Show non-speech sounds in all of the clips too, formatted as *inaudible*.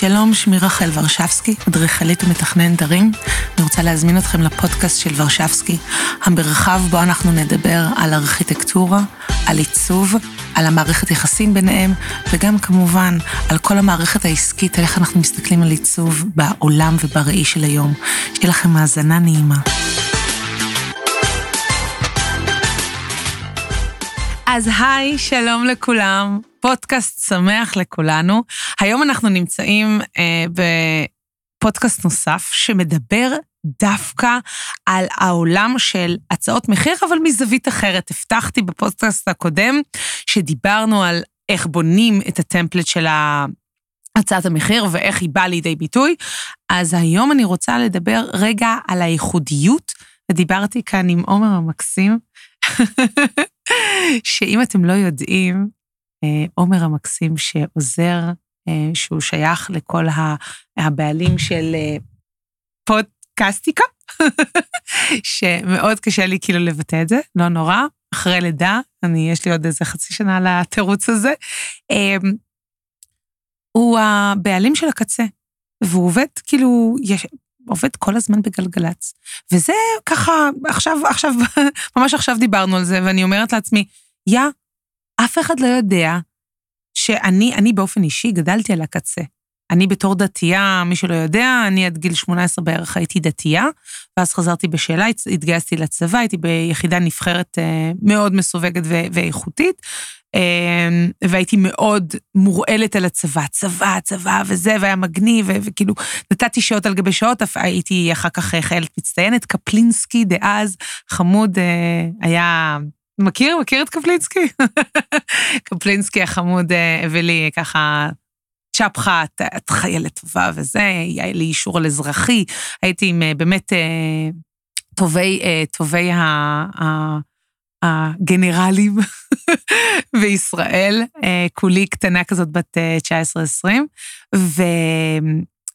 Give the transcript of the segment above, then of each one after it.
שלום, שמי רחל ורשבסקי, אדריכלית ומתכננת ערים. אני רוצה להזמין אתכם לפודקאסט של ורשבסקי, המרחב בו אנחנו נדבר על ארכיטקטורה, על עיצוב, על המערכת יחסים ביניהם, וגם כמובן על כל המערכת העסקית, על איך אנחנו מסתכלים על עיצוב בעולם ובראי של היום. שיהיה לכם האזנה נעימה. אז היי, שלום לכולם, פודקאסט שמח לכולנו. היום אנחנו נמצאים אה, בפודקאסט נוסף שמדבר דווקא על העולם של הצעות מחיר, אבל מזווית אחרת. הבטחתי בפודקאסט הקודם שדיברנו על איך בונים את הטמפלט של הצעת המחיר ואיך היא באה לידי ביטוי, אז היום אני רוצה לדבר רגע על הייחודיות, ודיברתי כאן עם עומר המקסים. *laughs* שאם אתם לא יודעים, עומר המקסים שעוזר, אה, שהוא שייך לכל הבעלים של אה, פודקסטיקה, *laughs* שמאוד קשה לי כאילו לבטא את זה, לא נורא, אחרי לידה, אני, יש לי עוד איזה חצי שנה לתירוץ הזה. הוא הבעלים של הקצה, והוא עובד כאילו, יש, עובד כל הזמן בגלגלצ. וזה ככה, עכשיו, עכשיו, *laughs* ממש עכשיו דיברנו על זה, ואני אומרת לעצמי, יא, אף אחד לא יודע שאני, אני באופן אישי גדלתי על הקצה. אני בתור דתייה, מי שלא יודע, אני עד גיל 18 בערך הייתי דתייה, ואז חזרתי בשאלה, התגייסתי לצבא, הייתי ביחידה נבחרת אה, מאוד מסווגת ואיכותית, אה, והייתי מאוד מורעלת על הצבא, צבא, צבא וזה, והיה מגניב, וכאילו נתתי שעות על גבי שעות, הייתי אחר כך חיילת מצטיינת, קפלינסקי דאז, חמוד, אה, היה... מכיר? מכיר את קפלינסקי? *laughs* קפלינסקי החמוד הביא לי ככה צ'פחה, את חיילת טובה וזה, היה לי אישור על אזרחי, הייתי עם אה, באמת אה, טובי, אה, טובי הגנרלים *laughs* בישראל, כולי קטנה כזאת בת 19-20, ו...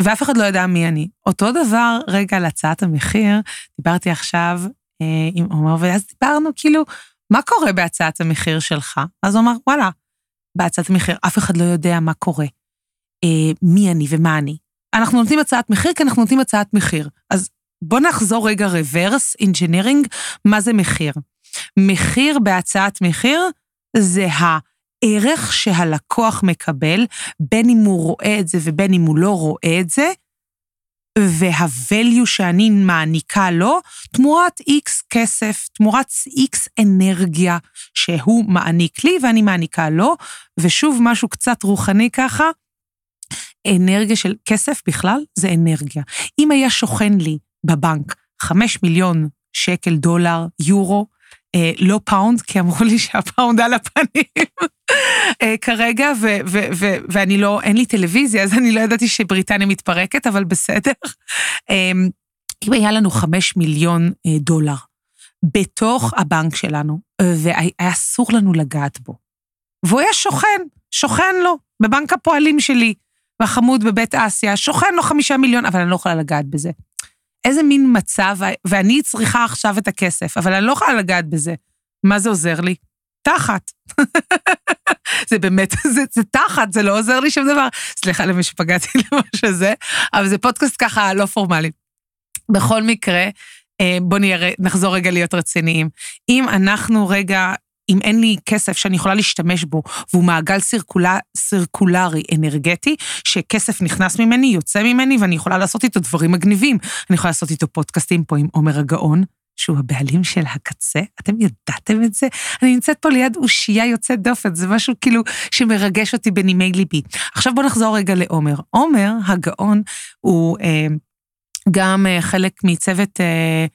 ואף אחד לא ידע מי אני. אותו דבר, רגע, על הצעת המחיר, דיברתי עכשיו עם עומר, ואז דיברנו כאילו, מה קורה בהצעת המחיר שלך? אז הוא אמר, וואלה, בהצעת המחיר אף אחד לא יודע מה קורה. אה, מי אני ומה אני. אנחנו נותנים הצעת מחיר כי אנחנו נותנים הצעת מחיר. אז בואו נחזור רגע reverse, engineering, מה זה מחיר? מחיר בהצעת מחיר זה הערך שהלקוח מקבל, בין אם הוא רואה את זה ובין אם הוא לא רואה את זה, וה-value שאני מעניקה לו, תמורת X כסף, תמורת X אנרגיה שהוא מעניק לי ואני מעניקה לו, ושוב משהו קצת רוחני ככה, אנרגיה של כסף בכלל זה אנרגיה. אם היה שוכן לי בבנק חמש מיליון שקל, דולר, יורו, אה, לא pound, כי אמרו לי שה pound על הפנים אה, כרגע, ו- ו- ו- ואני לא, אין לי טלוויזיה, אז אני לא ידעתי שבריטניה מתפרקת, אבל בסדר. אה, אם היה לנו חמש מיליון אה, דולר בתוך הבנק שלנו, אה, והיה אסור לנו לגעת בו, והוא היה שוכן, שוכן לו, בבנק הפועלים שלי, והחמוד בבית אסיה, שוכן לו חמישה מיליון, אבל אני לא יכולה לגעת בזה. איזה מין מצב, ואני צריכה עכשיו את הכסף, אבל אני לא יכולה לגעת בזה. מה זה עוזר לי? תחת. *laughs* זה באמת, *laughs* זה, זה תחת, זה לא עוזר לי שום דבר. סליחה למי שפגעתי *laughs* למה שזה, אבל זה פודקאסט ככה לא פורמלי. בכל מקרה, אה, בואו נחזור רגע להיות רציניים. אם אנחנו רגע אם אין לי כסף שאני יכולה להשתמש בו, והוא מעגל סירקולה, סירקולרי אנרגטי, שכסף נכנס ממני, יוצא ממני, ואני יכולה לעשות איתו דברים מגניבים. אני יכולה לעשות איתו פודקאסטים פה עם עומר הגאון, שהוא הבעלים של הקצה, אתם ידעתם את זה? אני נמצאת פה ליד אושייה יוצאת דופן, זה משהו כאילו שמרגש אותי בנימי ליבי. עכשיו בואו נחזור רגע לעומר. עומר הגאון הוא אה, גם אה, חלק מצוות... אה,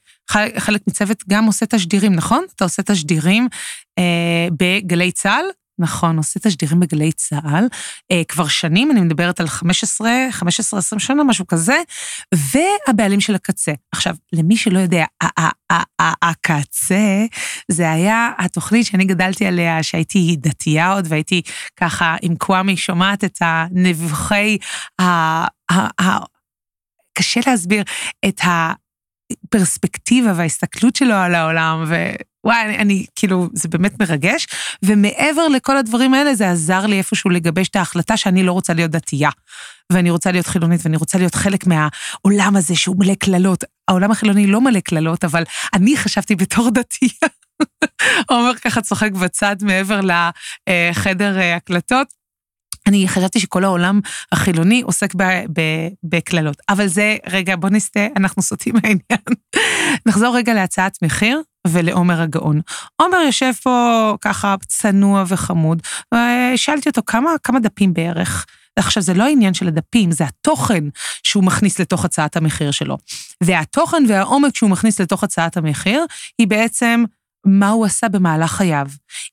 חלק מצוות גם עושה תשדירים, נכון? אתה עושה תשדירים אה, בגלי צה"ל? נכון, עושה תשדירים בגלי צה"ל, אה, כבר שנים, אני מדברת על 15, 15-20 שנה, משהו כזה, והבעלים של הקצה. עכשיו, למי שלא יודע, הקצה, זה היה התוכנית שאני גדלתי עליה, שהייתי דתייה עוד, והייתי ככה עם קוואמי שומעת את הנבחי, ה, ה, ה, קשה להסביר, את ה... הפרספקטיבה וההסתכלות שלו על העולם, וואי, אני, אני, כאילו, זה באמת מרגש. ומעבר לכל הדברים האלה, זה עזר לי איפשהו לגבש את ההחלטה שאני לא רוצה להיות דתייה. ואני רוצה להיות חילונית, ואני רוצה להיות חלק מהעולם הזה שהוא מלא קללות. העולם החילוני לא מלא קללות, אבל אני חשבתי בתור דתייה. *laughs* עומר ככה צוחק בצד מעבר לחדר אה, הקלטות. אני חשבתי שכל העולם החילוני עוסק בקללות. אבל זה, רגע, בוא נסטה, אנחנו סוטים מהעניין. נחזור רגע להצעת מחיר ולעומר הגאון. עומר יושב פה ככה צנוע וחמוד, ושאלתי אותו, כמה, כמה דפים בערך? עכשיו, זה לא העניין של הדפים, זה התוכן שהוא מכניס לתוך הצעת המחיר שלו. והתוכן והעומק שהוא מכניס לתוך הצעת המחיר, היא בעצם מה הוא עשה במהלך חייו.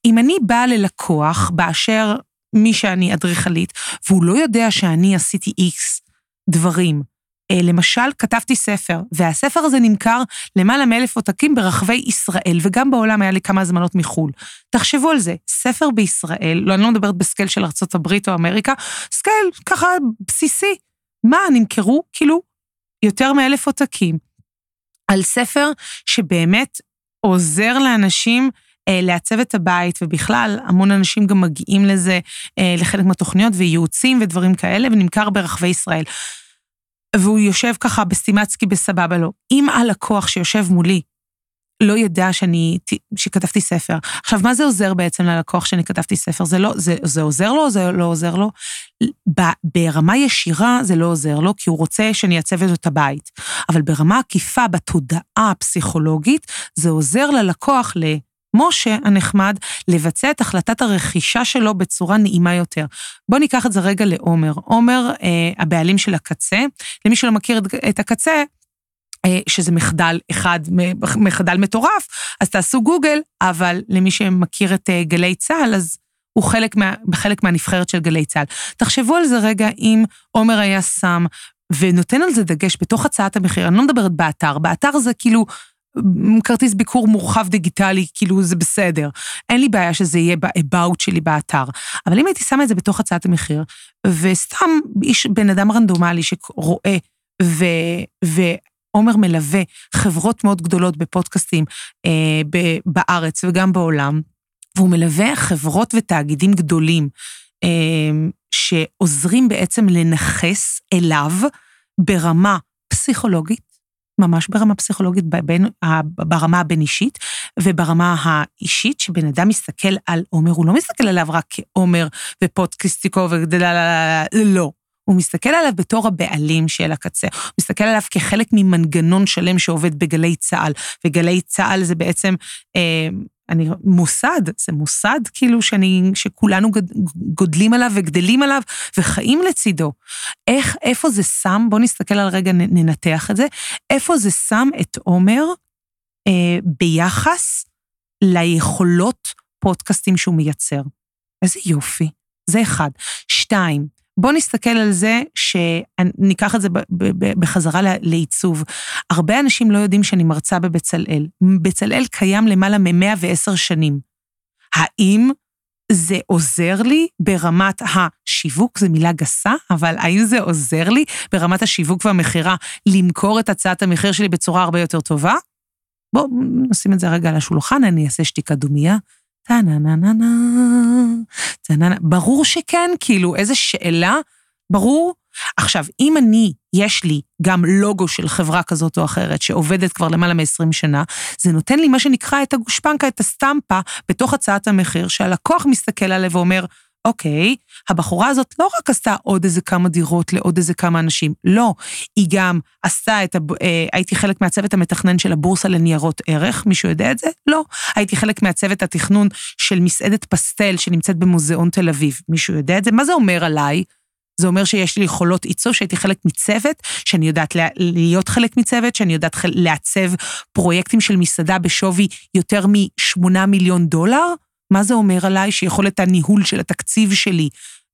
אם אני באה ללקוח באשר מי שאני אדריכלית, והוא לא יודע שאני עשיתי איקס דברים. אה, למשל, כתבתי ספר, והספר הזה נמכר למעלה מאלף עותקים ברחבי ישראל, וגם בעולם היה לי כמה הזמנות מחו"ל. תחשבו על זה, ספר בישראל, לא, אני לא מדברת בסקייל של ארה"ב או אמריקה, scale ככה בסיסי. מה, נמכרו כאילו יותר מאלף עותקים. על ספר שבאמת עוזר לאנשים לעצב את הבית, ובכלל, המון אנשים גם מגיעים לזה, אה, לחלק מהתוכניות וייעוצים ודברים כאלה, ונמכר ברחבי ישראל. והוא יושב ככה בסטימצקי בסבבה לו. אם הלקוח שיושב מולי לא ידע שאני, שכתבתי ספר. עכשיו, מה זה עוזר בעצם ללקוח שאני כתבתי ספר? זה לא, זה, זה עוזר לו או זה לא עוזר לו? ב, ברמה ישירה זה לא עוזר לו, כי הוא רוצה שאני אעצב את הבית. אבל ברמה עקיפה, בתודעה הפסיכולוגית, זה עוזר ללקוח ל... משה הנחמד לבצע את החלטת הרכישה שלו בצורה נעימה יותר. בואו ניקח את זה רגע לעומר. עומר, אה, הבעלים של הקצה, למי שלא מכיר את הקצה, אה, שזה מחדל אחד, מחדל מטורף, אז תעשו גוגל, אבל למי שמכיר את אה, גלי צה"ל, אז הוא חלק, מה, חלק מהנבחרת של גלי צה"ל. תחשבו על זה רגע אם עומר היה שם ונותן על זה דגש בתוך הצעת המחיר, אני לא מדברת באתר, באתר זה כאילו כרטיס ביקור מורחב דיגיטלי, כאילו זה בסדר. אין לי בעיה שזה יהיה ב-about שלי באתר. אבל אם הייתי שמה את זה בתוך הצעת המחיר, וסתם איש, בן אדם רנדומלי שרואה, ו... ועומר מלווה חברות מאוד גדולות בפודקאסטים אה, ב- בארץ וגם בעולם, והוא מלווה חברות ותאגידים גדולים אה, שעוזרים בעצם לנכס אליו ברמה פסיכולוגית, ממש ברמה פסיכולוגית, בין, ברמה הבין-אישית, וברמה האישית, שבן אדם מסתכל על עומר, הוא לא מסתכל עליו רק כעומר ופודקאסטיקו ודללה, לא. הוא מסתכל עליו בתור הבעלים של הקצה, הוא מסתכל עליו כחלק ממנגנון שלם שעובד בגלי צה"ל, וגלי צה"ל זה בעצם אה, אני, מוסד, זה מוסד כאילו שאני, שכולנו גודלים עליו וגדלים עליו וחיים לצידו. איך, איפה זה שם, בואו נסתכל על רגע, ננתח את זה, איפה זה שם את עומר אה, ביחס ליכולות פודקאסטים שהוא מייצר. איזה יופי. זה אחד. שתיים, בואו נסתכל על זה, שניקח את זה בחזרה לעיצוב. הרבה אנשים לא יודעים שאני מרצה בבצלאל. בצלאל קיים למעלה מ-110 שנים. האם זה עוזר לי ברמת השיווק, זו מילה גסה, אבל האם זה עוזר לי ברמת השיווק והמכירה למכור את הצעת המחיר שלי בצורה הרבה יותר טובה? בואו נשים את זה רגע על השולחן, אני אעשה שתיקה דומייה. טה-נה-נה-נה-נה, טה-נה-נה, ברור שכן, כאילו, איזה שאלה, ברור. עכשיו, אם אני, יש לי גם לוגו של חברה כזאת או אחרת, שעובדת כבר למעלה מ-20 שנה, זה נותן לי מה שנקרא את הגושפנקה, את הסטמפה, בתוך הצעת המחיר, שהלקוח מסתכל עליה ואומר, אוקיי, הבחורה הזאת לא רק עשתה עוד איזה כמה דירות לעוד איזה כמה אנשים, לא, היא גם עשתה את, הב... אה, הייתי חלק מהצוות המתכנן של הבורסה לניירות ערך, מישהו יודע את זה? לא. הייתי חלק מהצוות התכנון של מסעדת פסטל שנמצאת במוזיאון תל אביב, מישהו יודע את זה? מה זה אומר עליי? זה אומר שיש לי יכולות עיצוב, שהייתי חלק מצוות, שאני יודעת להיות חלק מצוות, שאני יודעת לעצב פרויקטים של מסעדה בשווי יותר מ-8 מיליון דולר? מה זה אומר עליי שיכולת הניהול של התקציב שלי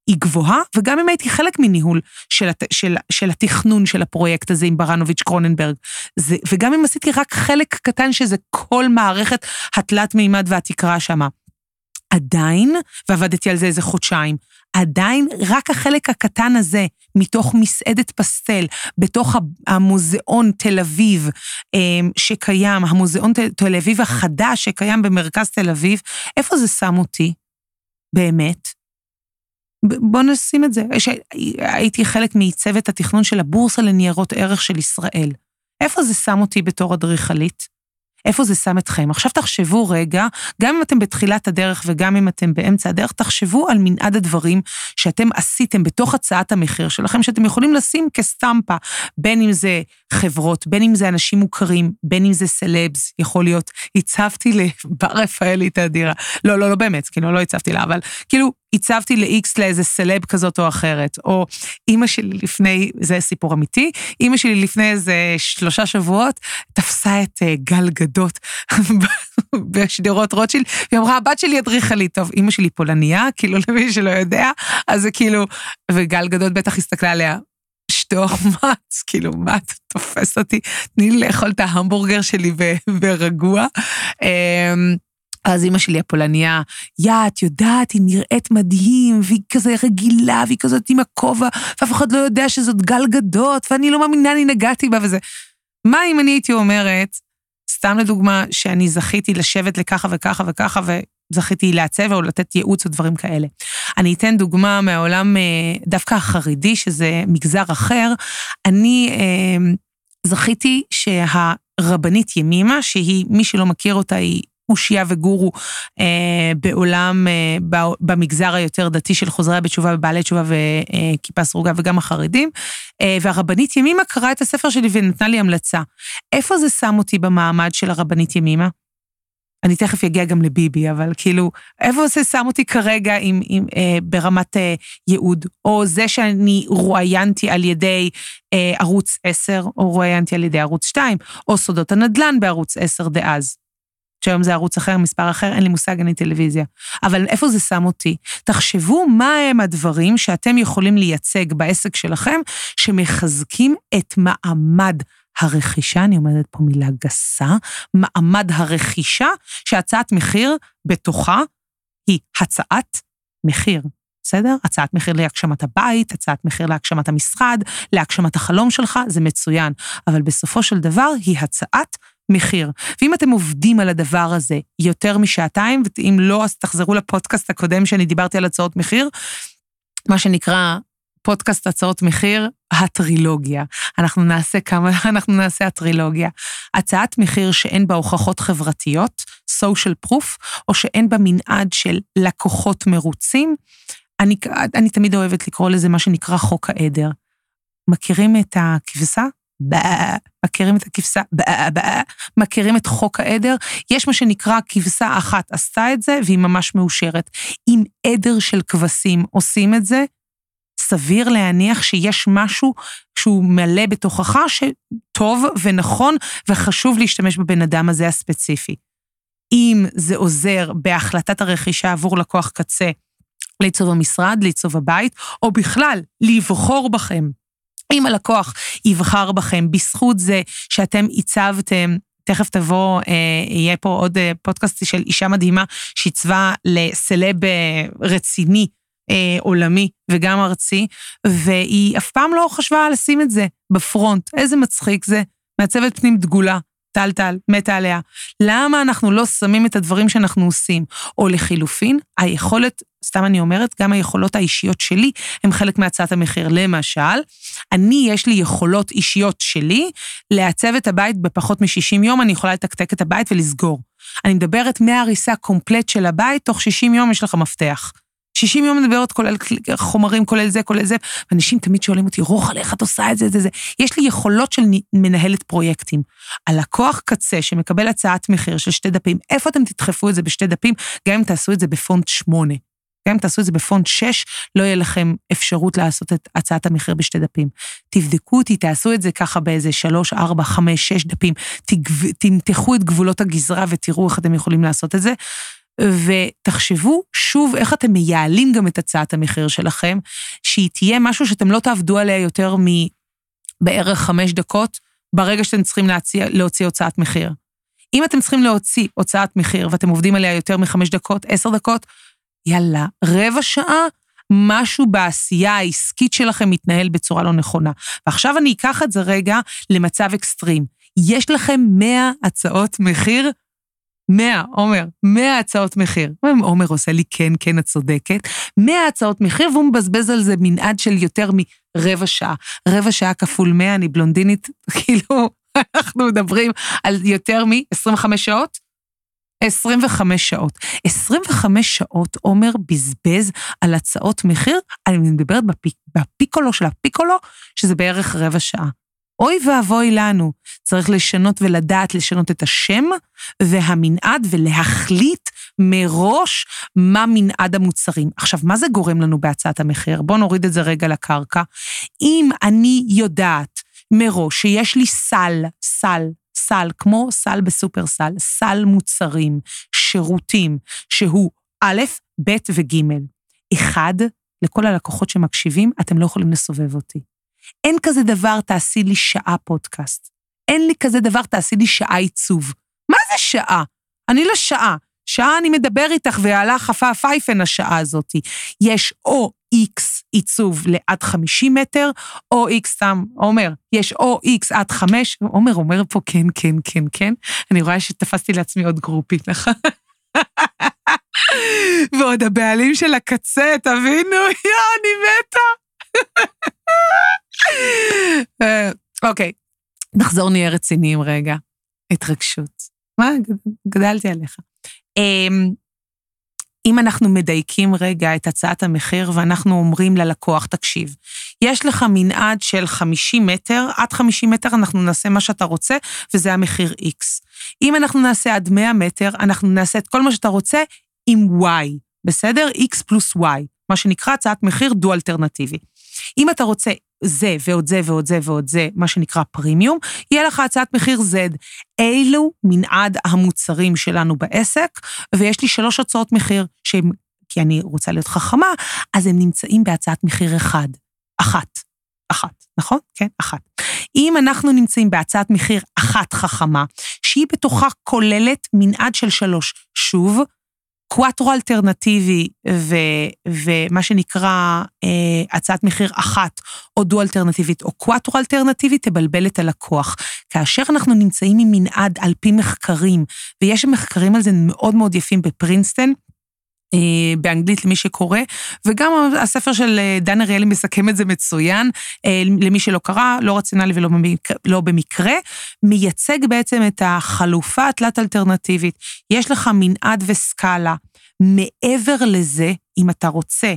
היא גבוהה, וגם אם הייתי חלק מניהול של, הת, של, של התכנון של הפרויקט הזה עם ברנוביץ' קרוננברג, זה, וגם אם עשיתי רק חלק קטן שזה כל מערכת התלת מימד והתקרה שמה. עדיין, ועבדתי על זה איזה חודשיים, עדיין רק החלק הקטן הזה, מתוך מסעדת פסטל, בתוך המוזיאון תל אביב אמ, שקיים, המוזיאון תל אביב החדש שקיים במרכז תל אביב, איפה זה שם אותי? באמת? בוא נשים את זה. הייתי חלק מצוות התכנון של הבורסה לניירות ערך של ישראל. איפה זה שם אותי בתור אדריכלית? איפה זה שם אתכם? עכשיו תחשבו רגע, גם אם אתם בתחילת הדרך וגם אם אתם באמצע הדרך, תחשבו על מנעד הדברים שאתם עשיתם בתוך הצעת המחיר שלכם, שאתם יכולים לשים כסטמפה, בין אם זה חברות, בין אם זה אנשים מוכרים, בין אם זה סלבס, יכול להיות. הצבתי לבר רפאלי את הדירה. לא, לא, לא באמת, כאילו, לא הצבתי לה, אבל כאילו, הצבתי ל-X לאיזה סלב כזאת או אחרת. או אימא שלי לפני, זה סיפור אמיתי, אימא שלי לפני איזה שלושה שבועות תפסה את uh, גל גדות *laughs* בשדרות רוטשילד, והיא אמרה, הבת שלי אדריכלית. טוב, אימא שלי פולניה, כאילו למי שלא יודע, אז זה כאילו, וגל גדות בטח הסתכלה עליה, שטוח מץ, כאילו, מה אתה תופס אותי? תני לי לאכול את ההמבורגר שלי ברגוע. אז אימא שלי הפולניה, יא, את יודעת, היא נראית מדהים, והיא כזה רגילה, והיא כזאת עם הכובע, ואף אחד לא יודע שזאת גל גדות, ואני לא מאמינה, אני נגעתי בה וזה. מה אם אני הייתי אומרת, סתם לדוגמה, שאני זכיתי לשבת לככה וככה וככה, וזכיתי לעצב או לתת ייעוץ או דברים כאלה. אני אתן דוגמה מהעולם אה, דווקא החרדי, שזה מגזר אחר. אני אה, זכיתי שהרבנית ימימה, שהיא, מי שלא מכיר אותה, היא אושייה וגורו אה, בעולם, אה, במגזר היותר דתי של חוזרי בתשובה ובעלי תשובה וכיפה סרוגה וגם החרדים. אה, והרבנית ימימה קראה את הספר שלי ונתנה לי המלצה. איפה זה שם אותי במעמד של הרבנית ימימה? אני תכף אגיע גם לביבי, אבל כאילו, איפה זה שם אותי כרגע עם, עם, אה, ברמת אה, ייעוד? או זה שאני רואיינתי על ידי אה, ערוץ 10, או רואיינתי על ידי ערוץ 2, או סודות הנדל"ן בערוץ 10 דאז. שהיום זה ערוץ אחר, מספר אחר, אין לי מושג, אני טלוויזיה. אבל איפה זה שם אותי? תחשבו מה הם הדברים שאתם יכולים לייצג בעסק שלכם, שמחזקים את מעמד הרכישה, אני אומרת פה מילה גסה, מעמד הרכישה, שהצעת מחיר בתוכה היא הצעת מחיר. בסדר? הצעת מחיר להגשמת הבית, הצעת מחיר להגשמת המשרד, להגשמת החלום שלך, זה מצוין. אבל בסופו של דבר היא הצעת מחיר. ואם אתם עובדים על הדבר הזה יותר משעתיים, ואם לא, אז תחזרו לפודקאסט הקודם שאני דיברתי על הצעות מחיר, מה שנקרא פודקאסט הצעות מחיר, הטרילוגיה. אנחנו נעשה כמה, *laughs* אנחנו נעשה הטרילוגיה. הצעת מחיר שאין בה הוכחות חברתיות, social proof, או שאין בה מנעד של לקוחות מרוצים. אני, אני תמיד אוהבת לקרוא לזה מה שנקרא חוק העדר. מכירים את הכבשה? מכירים את הכבשה, באה, באה, מכירים את חוק העדר. יש מה שנקרא כבשה אחת עשתה את זה, והיא ממש מאושרת. אם עדר של כבשים עושים את זה, סביר להניח שיש משהו שהוא מלא בתוכך שטוב ונכון וחשוב להשתמש בבן אדם הזה הספציפי. אם זה עוזר בהחלטת הרכישה עבור לקוח קצה, לעיצוב המשרד, לעיצוב הבית, או בכלל, לבחור בכם אם הלקוח יבחר בכם בזכות זה שאתם עיצבתם תכף תבוא, אה, יהיה פה עוד אה, פודקאסט של אישה מדהימה שעיצבה לסלב אה, רציני, אה, עולמי וגם ארצי, והיא אף פעם לא חשבה לשים את זה בפרונט. איזה מצחיק זה, מעצבת פנים דגולה, טל-טל, מתה עליה. למה אנחנו לא שמים את הדברים שאנחנו עושים? או לחילופין, היכולת, סתם אני אומרת, גם היכולות האישיות שלי הם חלק מהצעת המחיר. למשל, אני, יש לי יכולות אישיות שלי לעצב את הבית בפחות מ-60 יום, אני יכולה לתקתק את הבית ולסגור. אני מדברת מהריסה קומפלט של הבית, תוך 60 יום יש לך מפתח. 60 יום מדברת כולל חומרים, כולל זה, כולל זה, ואנשים תמיד שואלים אותי, רוחל, איך את עושה את זה, זה, זה. יש לי יכולות של מנהלת פרויקטים. הלקוח קצה שמקבל הצעת מחיר של שתי דפים, איפה אתם תדחפו את זה בשתי דפים, גם אם תעשו את זה בפונט 8. גם אם תעשו את זה בפונט 6, לא יהיה לכם אפשרות לעשות את הצעת המחיר בשתי דפים. תבדקו אותי, תעשו את זה ככה באיזה 3, 4, 5, 6 דפים, תמתחו את גבולות הגזרה ותראו איך אתם יכולים לעשות את זה. ותחשבו שוב איך אתם מייעלים גם את הצעת המחיר שלכם, שהיא תהיה משהו שאתם לא תעבדו עליה יותר מבערך חמש דקות, ברגע שאתם צריכים להציע, להוציא הוצאת מחיר. אם אתם צריכים להוציא הוצאת מחיר ואתם עובדים עליה יותר מחמש דקות, עשר דקות, יאללה, רבע שעה, משהו בעשייה העסקית שלכם מתנהל בצורה לא נכונה. ועכשיו אני אקח את זה רגע למצב אקסטרים. יש לכם 100 הצעות מחיר 100, עומר, 100 הצעות מחיר. עומר עושה לי כן, כן, את צודקת. 100 הצעות מחיר, והוא מבזבז על זה מנעד של יותר מרבע שעה. רבע שעה כפול 100, אני בלונדינית, *laughs* כאילו, אנחנו מדברים על יותר מ-25 שעות? 25 שעות. 25 שעות עומר בזבז על הצעות מחיר, אני מדברת בפיק, בפיקולו של הפיקולו, שזה בערך רבע שעה. אוי ואבוי לנו, צריך לשנות ולדעת לשנות את השם והמנעד ולהחליט מראש מה מנעד המוצרים. עכשיו, מה זה גורם לנו בהצעת המחיר? בואו נוריד את זה רגע לקרקע. אם אני יודעת מראש שיש לי סל, סל, סל, כמו סל בסופרסל, סל מוצרים, שירותים, שהוא א', ב' וג'. אחד, לכל הלקוחות שמקשיבים, אתם לא יכולים לסובב אותי. אין כזה דבר, תעשי לי שעה פודקאסט. אין לי כזה דבר, תעשי לי שעה עיצוב. מה זה שעה? אני לא שעה. שעה אני מדבר איתך והלך חפה פייפן השעה הזאתי. יש או איקס עיצוב לעד 50 מטר, או איקס סתם, עומר, יש או איקס עד 5, עומר אומר פה כן, כן, כן, כן. אני רואה שתפסתי לעצמי עוד גרופית, נכון? *laughs* ועוד הבעלים של הקצה, תבינו, *laughs* יואו, אני מתה. *laughs* אה, אוקיי, נחזור נהיה רציניים רגע. התרגשות. מה, גדלתי עליך. אמ, אם אנחנו מדייקים רגע את הצעת המחיר ואנחנו אומרים ללקוח, תקשיב, יש לך מנעד של 50 מטר, עד 50 מטר אנחנו נעשה מה שאתה רוצה, וזה המחיר X. אם אנחנו נעשה עד 100 מטר, אנחנו נעשה את כל מה שאתה רוצה עם Y, בסדר? X פלוס Y, מה שנקרא הצעת מחיר דו-אלטרנטיבי. אם אתה רוצה זה ועוד זה ועוד זה ועוד זה, מה שנקרא פרימיום, יהיה לך הצעת מחיר Z. אילו מנעד המוצרים שלנו בעסק, ויש לי שלוש הצעות מחיר, שהם, כי אני רוצה להיות חכמה, אז הם נמצאים בהצעת מחיר אחד. אחת. אחת, נכון? כן, אחת. אם אנחנו נמצאים בהצעת מחיר אחת חכמה, שהיא בתוכה כוללת מנעד של שלוש, שוב, קוואטרו אלטרנטיבי ו, ומה שנקרא אה, הצעת מחיר אחת או דו אלטרנטיבית או קוואטרו אלטרנטיבית תבלבל את הלקוח. כאשר אנחנו נמצאים עם מנעד על פי מחקרים, ויש מחקרים על זה מאוד מאוד יפים בפרינסטון, באנגלית למי שקורא, וגם הספר של אה, דן אריאלי מסכם את זה מצוין, אה, למי שלא קרא, לא רציונלי ולא במקרה, לא במקרה, מייצג בעצם את החלופה התלת-אלטרנטיבית. יש לך מנעד וסקאלה. מעבר לזה, אם אתה רוצה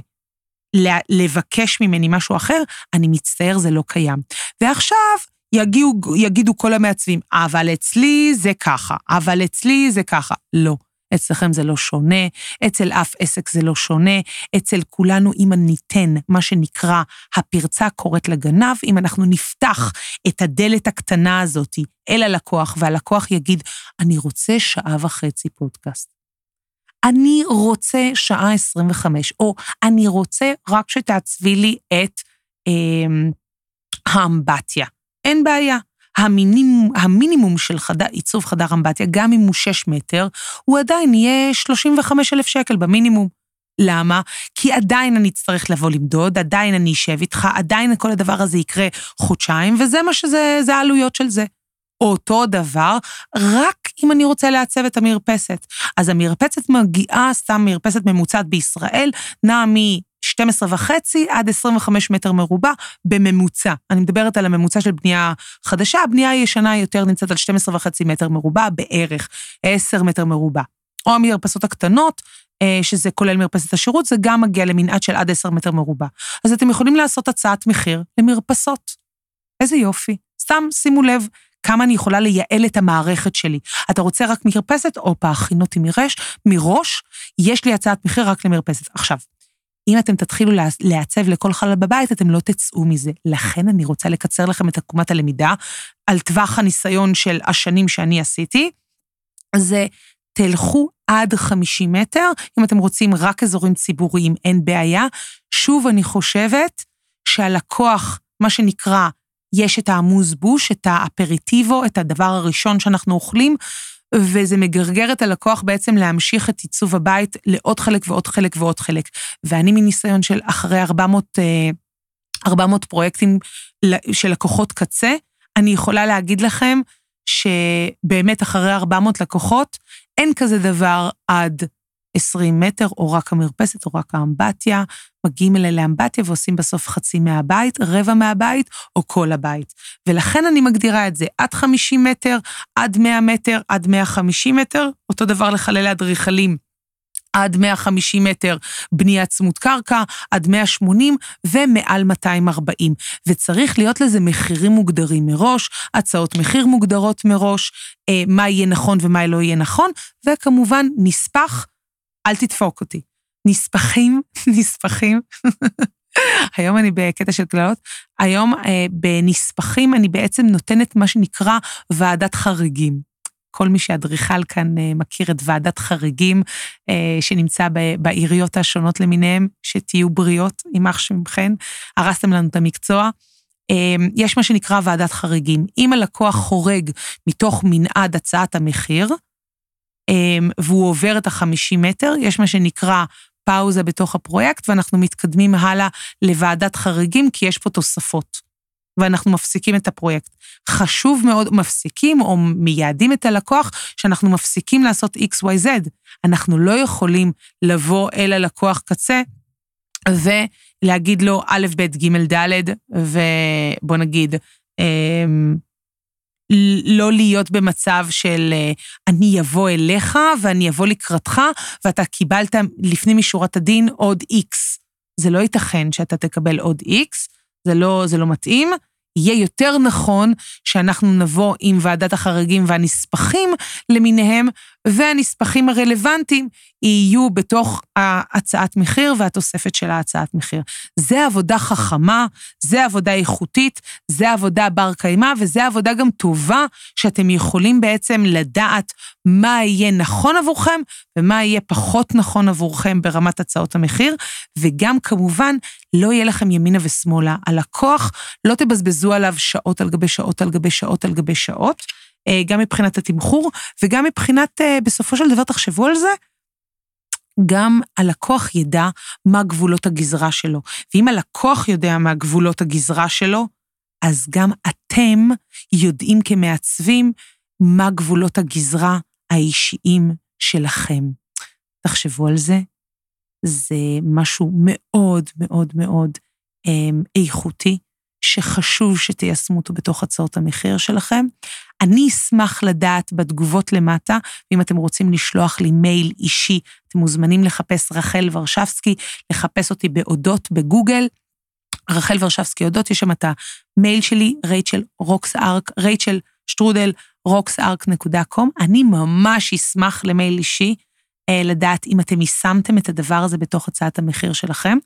לבקש ממני משהו אחר, אני מצטער, זה לא קיים. ועכשיו, יגיעו, יגידו כל המעצבים, אבל אצלי זה ככה, אבל אצלי זה ככה. לא. אצלכם זה לא שונה, אצל אף עסק זה לא שונה, אצל כולנו, אם ניתן מה שנקרא הפרצה קוראת לגנב, אם אנחנו נפתח את הדלת הקטנה הזאת אל הלקוח, והלקוח יגיד, אני רוצה שעה וחצי פודקאסט. אני רוצה שעה 25, או אני רוצה רק שתעצבי לי את אה, האמבטיה. אין בעיה. המינימום, המינימום של חדר, עיצוב חדר אמבטיה, גם אם הוא 6 מטר, הוא עדיין יהיה 35 אלף שקל במינימום. למה? כי עדיין אני אצטרך לבוא למדוד, עדיין אני אשב איתך, עדיין כל הדבר הזה יקרה חודשיים, וזה מה שזה, זה העלויות של זה. אותו דבר, רק אם אני רוצה לעצב את המרפסת. אז המרפסת מגיעה, סתם מרפסת ממוצעת בישראל, נעה מ... 12 וחצי עד 25 מטר מרובע בממוצע. אני מדברת על הממוצע של בנייה חדשה, הבנייה הישנה יותר נמצאת על 12 וחצי מטר מרובע, בערך 10 מטר מרובע. או המרפסות הקטנות, אה, שזה כולל מרפסת השירות, זה גם מגיע למנעד של עד 10 מטר מרובע. אז אתם יכולים לעשות הצעת מחיר למרפסות. איזה יופי. סתם שימו לב כמה אני יכולה לייעל את המערכת שלי. אתה רוצה רק מרפסת? הופה, הכין אותי מראש, מראש, יש לי הצעת מחיר רק למרפסת. עכשיו, אם אתם תתחילו לעצב לכל חלל בבית, אתם לא תצאו מזה. לכן אני רוצה לקצר לכם את עקומת הלמידה על טווח הניסיון של השנים שאני עשיתי. זה תלכו עד 50 מטר, אם אתם רוצים רק אזורים ציבוריים, אין בעיה. שוב, אני חושבת שהלקוח, מה שנקרא, יש את העמוז בוש, את האפריטיבו, את הדבר הראשון שאנחנו אוכלים, וזה מגרגר את הלקוח בעצם להמשיך את עיצוב הבית לעוד חלק ועוד חלק ועוד חלק. ואני מניסיון של אחרי 400, 400 פרויקטים של לקוחות קצה, אני יכולה להגיד לכם שבאמת אחרי 400 לקוחות, אין כזה דבר עד 20 מטר, או רק המרפסת, או רק האמבטיה. מגיעים אליי לאמבטיה ועושים בסוף חצי מהבית, רבע מהבית, או כל הבית. ולכן אני מגדירה את זה עד 50 מטר, עד 100 מטר, עד 150 מטר, אותו דבר לחללי אדריכלים. עד 150 מטר בנייה צמוד קרקע, עד 180 ומעל 240. וצריך להיות לזה מחירים מוגדרים מראש, הצעות מחיר מוגדרות מראש, אה, מה יהיה נכון ומה לא יהיה נכון, וכמובן נספח, אל תדפוק אותי. נספחים, *laughs* נספחים. היום אני בקטע של קללות. היום אה, בנספחים אני בעצם נותנת מה שנקרא ועדת חריגים. כל מי שאדריכל כאן אה, מכיר את ועדת חריגים אה, שנמצא בעיריות השונות למיניהם, שתהיו בריאות, יימח שמכן, הרסתם לנו את המקצוע. אה, יש מה שנקרא ועדת חריגים. אם הלקוח חורג מתוך מנעד הצעת המחיר, והוא עובר את ה-50 מטר, יש מה שנקרא פאוזה בתוך הפרויקט, ואנחנו מתקדמים הלאה לוועדת חריגים, כי יש פה תוספות. ואנחנו מפסיקים את הפרויקט. חשוב מאוד, מפסיקים או מייעדים את הלקוח שאנחנו מפסיקים לעשות XYZ. אנחנו לא יכולים לבוא אל הלקוח קצה ולהגיד לו א', ב', ג', ד', ובוא נגיד, אמ, לא להיות במצב של אה, אני אבוא אליך ואני אבוא לקראתך ואתה קיבלת לפנים משורת הדין עוד X. זה לא ייתכן שאתה תקבל עוד X, זה לא, זה לא מתאים. יהיה יותר נכון שאנחנו נבוא עם ועדת החריגים והנספחים למיניהם, והנספחים הרלוונטיים יהיו בתוך ההצעת מחיר והתוספת של ההצעת מחיר. זה עבודה חכמה, זה עבודה איכותית, זה עבודה בר קיימא, וזה עבודה גם טובה, שאתם יכולים בעצם לדעת מה יהיה נכון עבורכם ומה יהיה פחות נכון עבורכם ברמת הצעות המחיר, וגם כמובן, לא יהיה לכם ימינה ושמאלה. הלקוח, לא תבזבזו עליו שעות על גבי שעות על גבי שעות על גבי שעות. אה, גם מבחינת התמחור, וגם מבחינת, אה, בסופו של דבר, תחשבו על זה, גם הלקוח ידע מה גבולות הגזרה שלו. ואם הלקוח יודע מה גבולות הגזרה שלו, אז גם אתם יודעים כמעצבים מה גבולות הגזרה האישיים שלכם. תחשבו על זה, זה משהו מאוד מאוד מאוד אה, איכותי, שחשוב שתיישמו אותו בתוך הצעות המחיר שלכם. אני אשמח לדעת בתגובות למטה, ואם אתם רוצים לשלוח לי מייל אישי, אתם מוזמנים לחפש רחל ורשבסקי, לחפש אותי באודות בגוגל. רחל ורשבסקי אודות, יש שם את המייל שלי, רייצ'ל רוקס ארק, רייצ'ל שטרודל rocksark.com. אני ממש אשמח למייל אישי. אה, לדעת אם אתם יישמתם את הדבר הזה בתוך הצעת המחיר שלכם.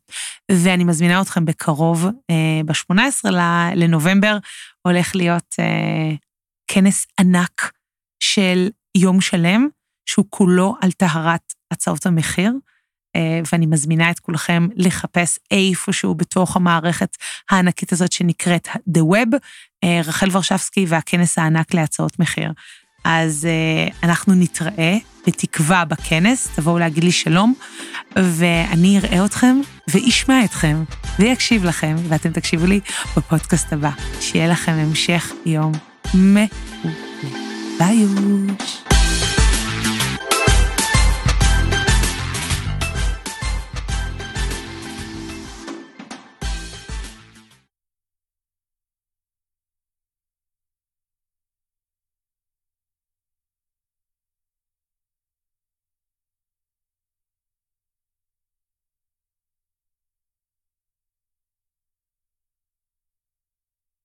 ואני מזמינה אתכם בקרוב, אה, ב-18 לנובמבר, הולך להיות אה, כנס ענק של יום שלם, שהוא כולו על טהרת הצעות המחיר. ואני מזמינה את כולכם לחפש איפשהו בתוך המערכת הענקית הזאת שנקראת The Web, רחל ורשבסקי והכנס הענק להצעות מחיר. אז uh, אנחנו נתראה בתקווה בכנס, תבואו להגיד לי שלום, ואני אראה אתכם ואשמע אתכם ויקשיב לכם, ואתם תקשיבו לי בפודקאסט הבא. שיהיה לכם המשך יום med Hode Bergjord.